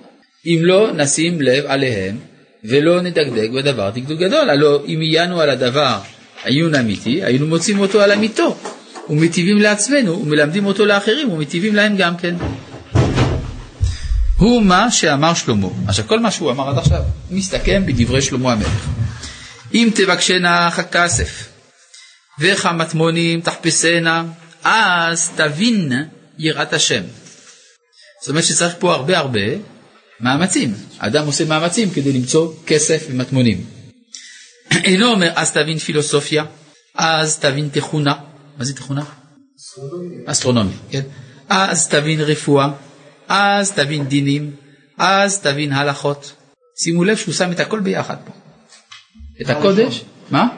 אם לא נשים לב עליהם ולא נדקדק בדבר דקדוק גדול. הלא אם עיינו על הדבר עיון אמיתי, היינו מוצאים אותו על אמיתו, ומטיבים לעצמנו, ומלמדים אותו לאחרים, ומטיבים להם גם כן. הוא מה שאמר שלמה. עכשיו כל מה שהוא אמר עד עכשיו מסתכם בדברי שלמה המלך. אם תבקשנה כסף וכמטמונים תחפשנה, אז תבין יראת השם. זאת אומרת שצריך פה הרבה הרבה מאמצים. האדם עושה מאמצים כדי למצוא כסף ומטמונים. אינו אומר אז תבין פילוסופיה, אז תבין תכונה. מה זה תכונה? אסטרונומיה. כן. אז תבין רפואה, אז תבין דינים, אז תבין הלכות. שימו לב שהוא שם את הכל ביחד פה. את הקודש, מה?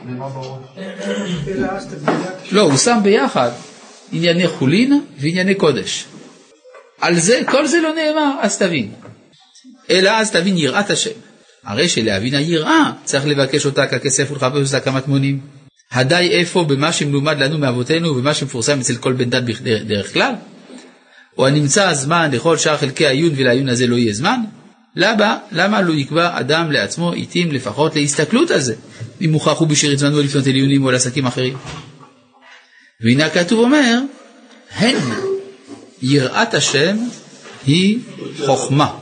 לא, הוא שם ביחד ענייני חולין וענייני קודש. על זה, כל זה לא נאמר, אז תבין. אלא אז תבין יראת השם. הרי שלהבין היראה צריך לבקש אותה ככסף ולחפש אותה כמה תמונים. הדי איפה במה שמלומד לנו מאבותינו ובמה שמפורסם אצל כל בן דת בדרך כלל? או הנמצא הזמן לכל שאר חלקי העיון ולעיון הזה לא יהיה זמן? למה, למה לא יקבע אדם לעצמו עיתים לפחות להסתכלות על זה, אם מוכרח הוא בשארית זמנו לפנות אל עיונים או לעסקים אחרים? והנה הכתוב אומר, הן יראת השם היא חוכמה.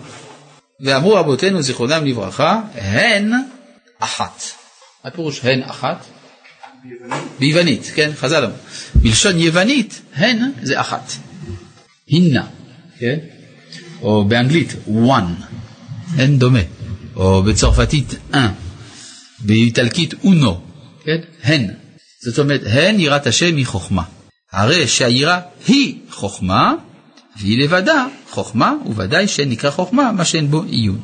ואמרו רבותינו זיכרונם לברכה, הן אחת. מה פירוש הן אחת? ביוונית, כן, חז"ל אמרו. בלשון יוונית, הן זה אחת. הינה, כן? או באנגלית, one, הן דומה. או בצרפתית, un. באיטלקית, uno, כן? הן. זאת אומרת, הן יראת השם היא חוכמה. הרי שהיראה היא חוכמה, והיא לבדה חוכמה, וודאי שנקרא חוכמה מה שאין בו עיון.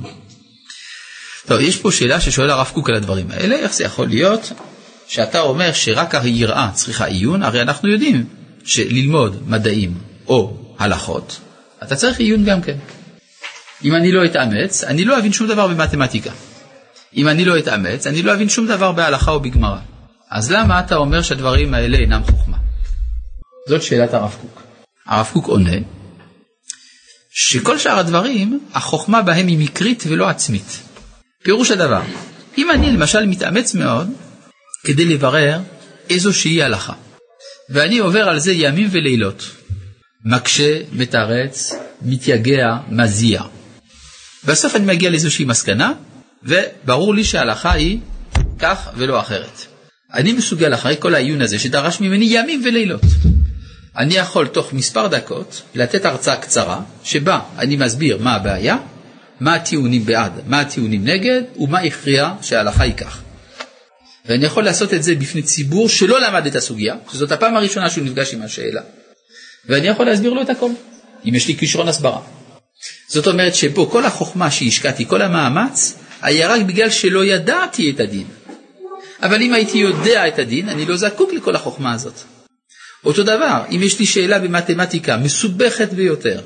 טוב, יש פה שאלה ששואל הרב קוק על הדברים האלה, איך זה יכול להיות שאתה אומר שרק היראה צריכה עיון, הרי אנחנו יודעים שללמוד מדעים או הלכות, אתה צריך עיון גם כן. אם אני לא אתאמץ, אני לא אבין שום דבר במתמטיקה. אם אני לא אתאמץ, אני לא אבין שום דבר בהלכה או בגמרא. אז למה אתה אומר שהדברים האלה אינם חוכמה? זאת שאלת הרב קוק. הרב קוק עונה שכל שאר הדברים, החוכמה בהם היא מקרית ולא עצמית. פירוש הדבר, אם אני למשל מתאמץ מאוד כדי לברר איזושהי הלכה, ואני עובר על זה ימים ולילות, מקשה, מתרץ, מתייגע, מזיע. בסוף אני מגיע לאיזושהי מסקנה, וברור לי שההלכה היא כך ולא אחרת. אני מסוגל אחרי כל העיון הזה שדרש ממני ימים ולילות. אני יכול תוך מספר דקות לתת הרצאה קצרה, שבה אני מסביר מה הבעיה, מה הטיעונים בעד, מה הטיעונים נגד, ומה הכריע שההלכה היא כך. ואני יכול לעשות את זה בפני ציבור שלא למד את הסוגיה, שזאת הפעם הראשונה שהוא נפגש עם השאלה. ואני יכול להסביר לו את הכל, אם יש לי כישרון הסברה. זאת אומרת שפה כל החוכמה שהשקעתי, כל המאמץ, היה רק בגלל שלא ידעתי את הדין. אבל אם הייתי יודע את הדין, אני לא זקוק לכל החוכמה הזאת. אותו דבר, אם יש לי שאלה במתמטיקה מסובכת ביותר,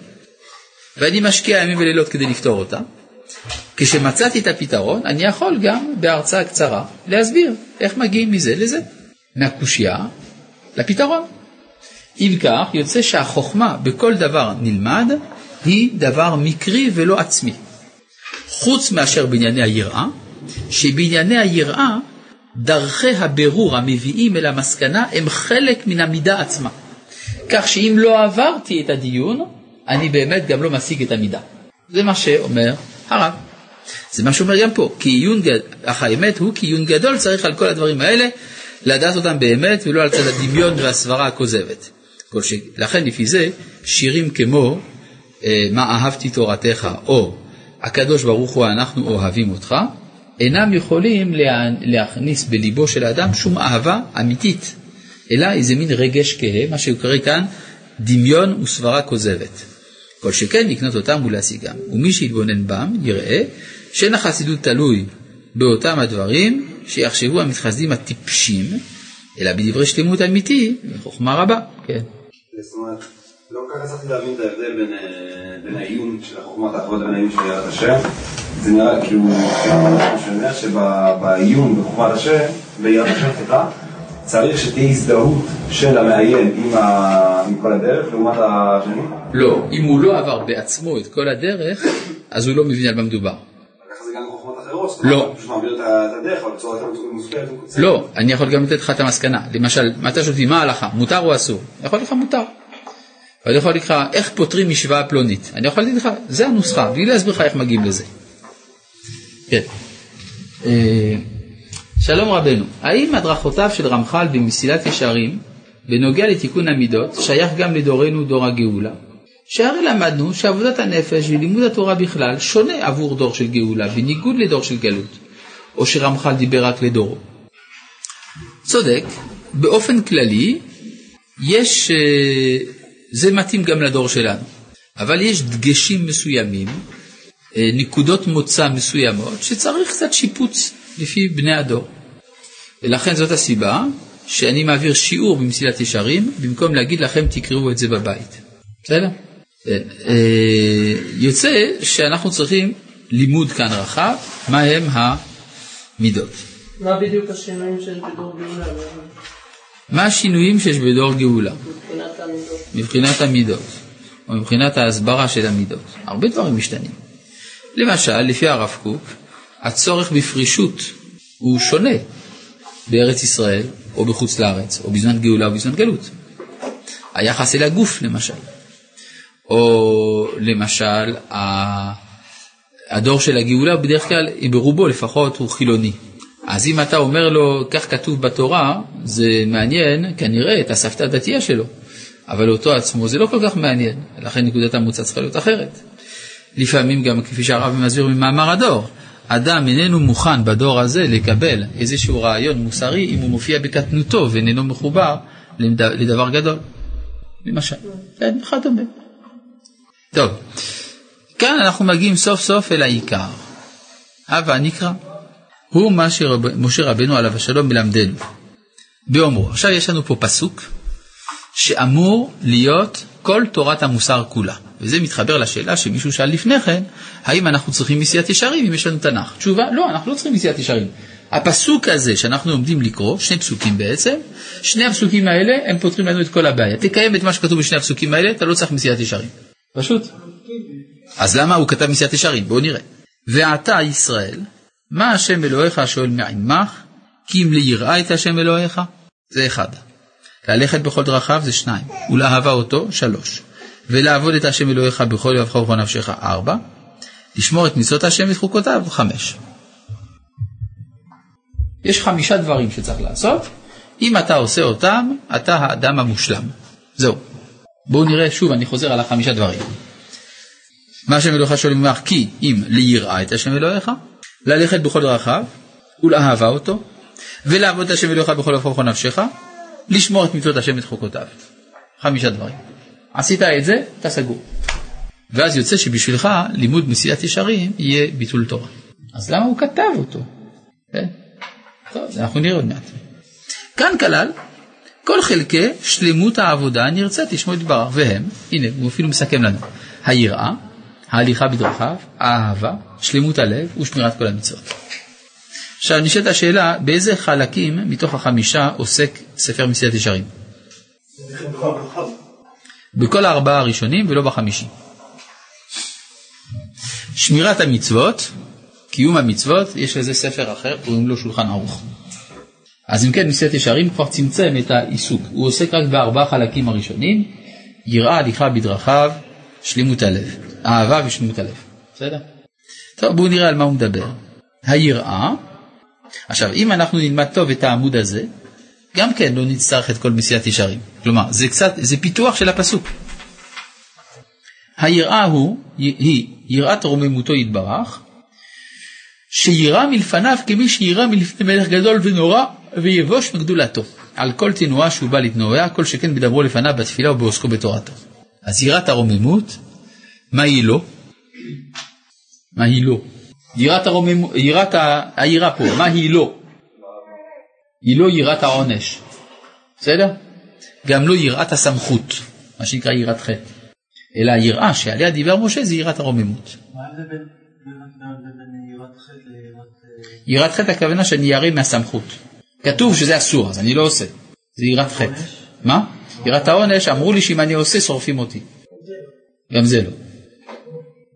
ואני משקיע ימים ולילות כדי לפתור אותה, כשמצאתי את הפתרון, אני יכול גם בהרצאה קצרה להסביר איך מגיעים מזה לזה, מהקושייה לפתרון. אם כך, יוצא שהחוכמה בכל דבר נלמד היא דבר מקרי ולא עצמי. חוץ מאשר בענייני היראה, שבענייני היראה דרכי הבירור המביאים אל המסקנה הם חלק מן המידה עצמה. כך שאם לא עברתי את הדיון, אני באמת גם לא משיג את המידה. זה מה שאומר הרב. זה מה שאומר גם פה, כי עיון גדול, אך האמת הוא כי עיון גדול צריך על כל הדברים האלה לדעת אותם באמת ולא על צד הדמיון והסברה הכוזבת. לכן לפי זה שירים כמו אה, מה אהבתי תורתך או הקדוש ברוך הוא אנחנו אוהבים אותך, אינם יכולים לה, להכניס בליבו של האדם שום אהבה אמיתית, אלא איזה מין רגש כהה, מה שקורא כאן דמיון וסברה כוזבת. כל שכן לקנות אותם ולהשיגם. ומי שיתבונן בם יראה שאין החסידות תלוי באותם הדברים שיחשבו המתחסדים הטיפשים, אלא בדברי שלמות אמיתי וחוכמה רבה. כן. זאת אומרת, לא כל כך הצלחתי להבין את ההבדל בין, אה, העיון של החוכמת האחרות לבין העיון של יראת השם. זה נראה כאילו, אני שומע שבעיון בחוכמת השם, ביראת השם, סליחה, צריך שתהיה הזדהות של המעיין. עם כל הדרך לעומת השני? לא, אם הוא לא עבר בעצמו את כל הדרך, אז הוא לא מבין על מה מדובר. זאת לא. פשוט מעביר את הדרך, אבל בצורה יותר מושכלת ומקוצרת. לא, אני יכול גם לתת לך את המסקנה. למשל, מה אתה שואל אותי, מה ההלכה, מותר או אסור? אני יכול לך מותר. ואני יכול להגיד לך, איך פותרים משוואה פלונית? אני יכול להגיד לך, זה הנוסחה, בלי להסביר לך איך מגיעים לזה. כן. אה, שלום רבנו, האם הדרכותיו של רמח"ל במסילת ישרים בנוגע לתיקון המידות שייך גם לדורנו דור הגאולה? שהרי למדנו שעבודת הנפש ולימוד התורה בכלל שונה עבור דור של גאולה, בניגוד לדור של גלות, או שרמח"ל דיבר רק לדורו. צודק, באופן כללי, יש, אה, זה מתאים גם לדור שלנו, אבל יש דגשים מסוימים, אה, נקודות מוצא מסוימות, שצריך קצת שיפוץ לפי בני הדור. ולכן זאת הסיבה שאני מעביר שיעור במסילת ישרים, במקום להגיד לכם תקראו את זה בבית. בסדר? אה, יוצא שאנחנו צריכים לימוד כאן רחב, מה הם המידות. מה בדיוק השינויים שיש בדור גאולה? מה השינויים שיש בדור גאולה? מבחינת המידות. מבחינת המידות, או מבחינת ההסברה של המידות. הרבה דברים משתנים. למשל, לפי הרב קוק, הצורך בפרישות הוא שונה בארץ ישראל או בחוץ לארץ, או בזמן גאולה או בזמן גלות. היחס אל הגוף למשל, או למשל הדור של הגאולה בדרך כלל, ברובו לפחות, הוא חילוני. אז אם אתה אומר לו, כך כתוב בתורה, זה מעניין כנראה את הסבתא הדתייה שלו, אבל אותו עצמו זה לא כל כך מעניין, לכן נקודת המוצא צריכה להיות אחרת. לפעמים גם כפי שהרב מסביר ממאמר הדור, אדם איננו מוכן בדור הזה לקבל איזשהו רעיון מוסרי אם הוא מופיע בקטנותו ואיננו מחובר לדבר גדול. למשל, כן, וכדומה. טוב, כאן אנחנו מגיעים סוף סוף אל העיקר. הווה נקרא, הוא מה שמשה רבנו עליו השלום מלמדנו. באומרו, עכשיו יש לנו פה פסוק שאמור להיות כל תורת המוסר כולה. וזה מתחבר לשאלה שמישהו שאל לפני כן, האם אנחנו צריכים מסיעת ישרים אם יש לנו תנ"ך? תשובה, לא, אנחנו לא צריכים מסיעת ישרים. הפסוק הזה שאנחנו עומדים לקרוא, שני פסוקים בעצם, שני הפסוקים האלה הם פותרים לנו את כל הבעיה. תקיים את מה שכתוב בשני הפסוקים האלה, אתה לא צריך מסיעת ישרים. פשוט. אז למה הוא כתב מסיעת ישרים? בואו נראה. ועתה ישראל, מה השם אלוהיך שואל מעמך, כי אם ליראה את השם אלוהיך? זה אחד. ללכת בכל דרכיו זה שניים, ולאהבה אותו שלוש, ולעבוד את השם אלוהיך בכל יבך ובכל נפשך ארבע, לשמור את מצוות השם ואת חוקותיו חמש. יש חמישה דברים שצריך לעשות, אם אתה עושה אותם, אתה האדם המושלם. זהו. בואו נראה שוב, אני חוזר על החמישה דברים. מה השם אלוהיך שואל ממך, כי אם ליראה את השם אלוהיך, ללכת בכל דרכיו, ולאהבה אותו, ולעבוד את השם אלוהיך בכל ובכל נפשך, לשמור את מצוות השם ואת חוקותיו. חמישה דברים. עשית את זה, אתה סגור. ואז יוצא שבשבילך לימוד מסילת ישרים יהיה ביטול תורה. אז למה הוא כתב אותו? כן? טוב, אנחנו נראה עוד מעט. כאן כלל כל חלקי שלמות העבודה הנרצית לשמו יתברך, והם, הנה, הוא אפילו מסכם לנו, היראה, ההליכה בדרכיו, האהבה, שלמות הלב ושמירת כל המצוות. עכשיו נשאלת השאלה, באיזה חלקים מתוך החמישה עוסק ספר מסילת ישרים? בכל הארבעה הראשונים ולא בחמישי. שמירת המצוות, קיום המצוות, יש לזה ספר אחר, קוראים לו שולחן ערוך. אז אם כן, מסילת ישרים כבר צמצם את העיסוק, הוא עוסק רק בארבעה חלקים הראשונים, יראה הליכה בדרכיו, שלמות הלב, אהבה ושלמות הלב, בסדר? טוב, בואו נראה על מה הוא מדבר. היראה, עכשיו אם אנחנו נלמד טוב את העמוד הזה, גם כן לא נצטרך את כל מסילת ישרים. כלומר, זה קצת, זה פיתוח של הפסוק. היראה הוא, היא יראת רוממותו יתברך, שירא מלפניו כמי שירא מלפני מלך גדול ונורא ויבוש מגדולתו. על כל תנועה שהוא בא לתנועיה, כל שכן בדברו לפניו בתפילה ובעוסקו בתורתו. אז יראת הרוממות, מה היא לא? מה היא לא? יראת הרוממות, יראת היראה פה, מה היא לא? היא לא יראת העונש, בסדר? גם לא יראת הסמכות, מה שנקרא יראת חטא, אלא היראה שעליה דיבר משה זה יראת הרוממות. מה ההבדל בין בין יראת חטא ליראת... יראת חטא הכוונה שאני ירא מהסמכות. כתוב שזה אסור, אז אני לא עושה. זה יראת חטא. מה? יראת העונש, אמרו לי שאם אני עושה שורפים אותי. גם זה לא.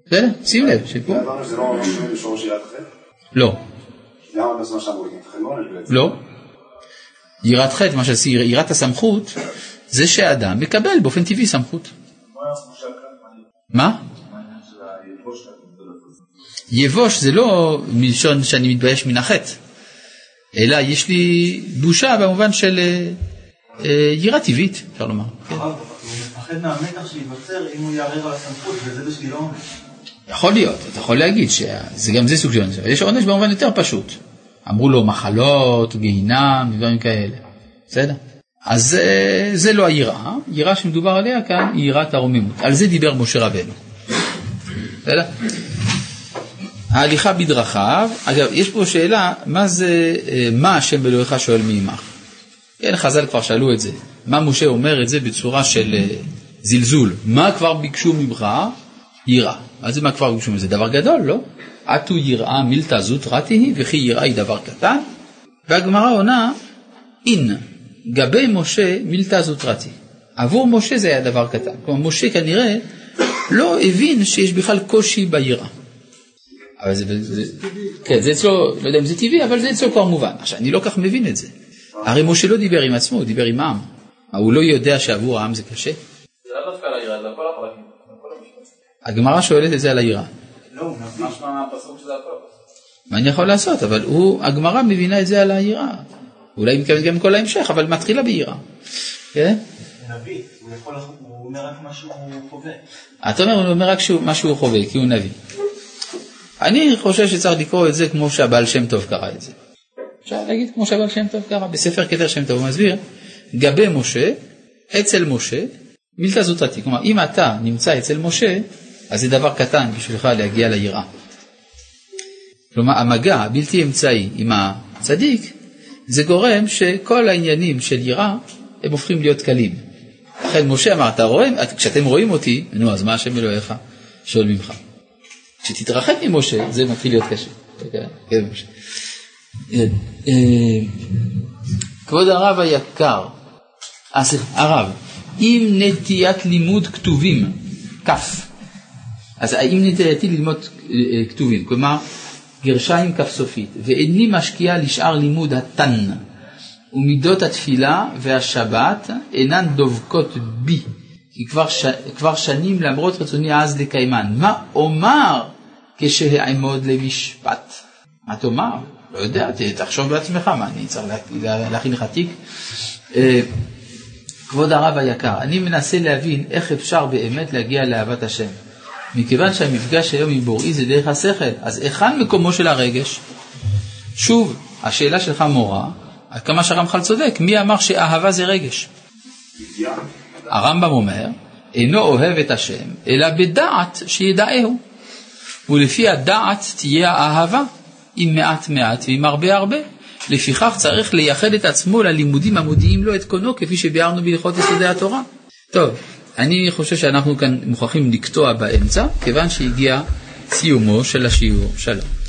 בסדר? שים לב, שפה. זה לא? לא. לא. יראת חטא, מה שעשי, יראת הסמכות, זה שאדם מקבל באופן טבעי סמכות. מה? יבוש זה לא מלשון שאני מתבייש מן החטא, אלא יש לי בושה במובן של אה, אה, יראה טבעית, אפשר לומר. כן. הוא מפחד מהמתח שייווצר אם הוא יערער על הסמכות, וזה בשבילו עונש. יכול להיות, אתה יכול להגיד שזה גם זה סוג של עונש, אבל יש עונש במובן יותר פשוט. אמרו לו מחלות, גיהינם, דברים כאלה, בסדר? אז אה, זה לא היראה, יראה שמדובר עליה כאן היא יראת הרוממות, על זה דיבר משה רבנו. בסדר? ההליכה בדרכיו, אגב, יש פה שאלה, מה זה, אה, מה השם אלוהיך שואל מעמך? כן, חז"ל כבר שאלו את זה. מה משה אומר את זה בצורה של אה, זלזול? מה כבר ביקשו ממך? יראה. מה זה מה כבר ביקשו מזה? דבר גדול, לא? עטו יראה מילתא זוטרתי היא, וכי יראה היא דבר קטן. והגמרא עונה, אין, גבי משה מילתא זוטרתי. עבור משה זה היה דבר קטן. כלומר, משה כנראה לא הבין שיש בכלל קושי ביראה. אבל זה, זה, כן, זה אצלו, לא יודע אם זה טבעי, אבל זה אצלו כבר מובן. עכשיו, אני לא כך מבין את זה. הרי משה לא דיבר עם עצמו, הוא דיבר עם העם. הוא לא יודע שעבור העם זה קשה? זה לא דווקא על היראה, זה על כל הפרקים. הגמרא שואלת את זה על היראה. לא, משמע מהפסוק שזה על כל הפרקים. מה אני יכול לעשות? אבל הוא, הגמרא מבינה את זה על היראה. אולי היא מתכוונת גם כל ההמשך, אבל מתחילה ביראה. כן? נביא, הוא אומר רק מה שהוא חווה. אתה אומר, הוא אומר רק מה שהוא חווה, כי הוא נביא. אני חושב שצריך לקרוא את זה כמו שהבעל שם טוב קרא את זה. אפשר להגיד כמו שהבעל שם טוב קרא, בספר כתר שם טוב הוא מסביר, גבי משה, אצל משה, מילתא זוטרתי. כלומר, אם אתה נמצא אצל משה, אז זה דבר קטן בשבילך להגיע ליראה. כלומר, המגע הבלתי אמצעי עם הצדיק, זה גורם שכל העניינים של יראה, הם הופכים להיות קלים. לכן משה אמר, אתה רואה, כשאתם רואים אותי, נו, אז מה השם אלוהיך שואל ממך? כשתתרחק ממשה, זה מתחיל להיות קשה. כן, כן. אה, כבוד הרב היקר, הרב, עם נטיית לימוד כתובים, כף, אז האם נטייתי ללמוד אה, כתובים, כלומר גרשיים כף סופית, ואיני משקיע לשאר לימוד התן, ומידות התפילה והשבת אינן דובקות בי, כי כבר, ש... כבר שנים למרות רצוני אז לקיימן. מה אומר כשאעמוד למשפט? מה תאמר? לא יודע, תחשוב בעצמך, מה אני צריך לה... לה... להכין לך תיק? אה, כבוד הרב היקר, אני מנסה להבין איך אפשר באמת להגיע לאהבת השם. מכיוון שהמפגש היום עם בוראי זה דרך השכל, אז היכן מקומו של הרגש? שוב, השאלה שלך מורה, עד כמה שהרמח"ל צודק, מי אמר שאהבה זה רגש? הרמב"ם אומר, אינו אוהב את השם, אלא בדעת שידעהו. ולפי הדעת תהיה האהבה, עם מעט מעט ועם הרבה הרבה. לפיכך צריך לייחד את עצמו ללימודים המודיעים לו את קונו, כפי שביארנו בהלכות יסודי התורה. טוב, אני חושב שאנחנו כאן מוכרחים לקטוע באמצע, כיוון שהגיע סיומו של השיעור. שלום.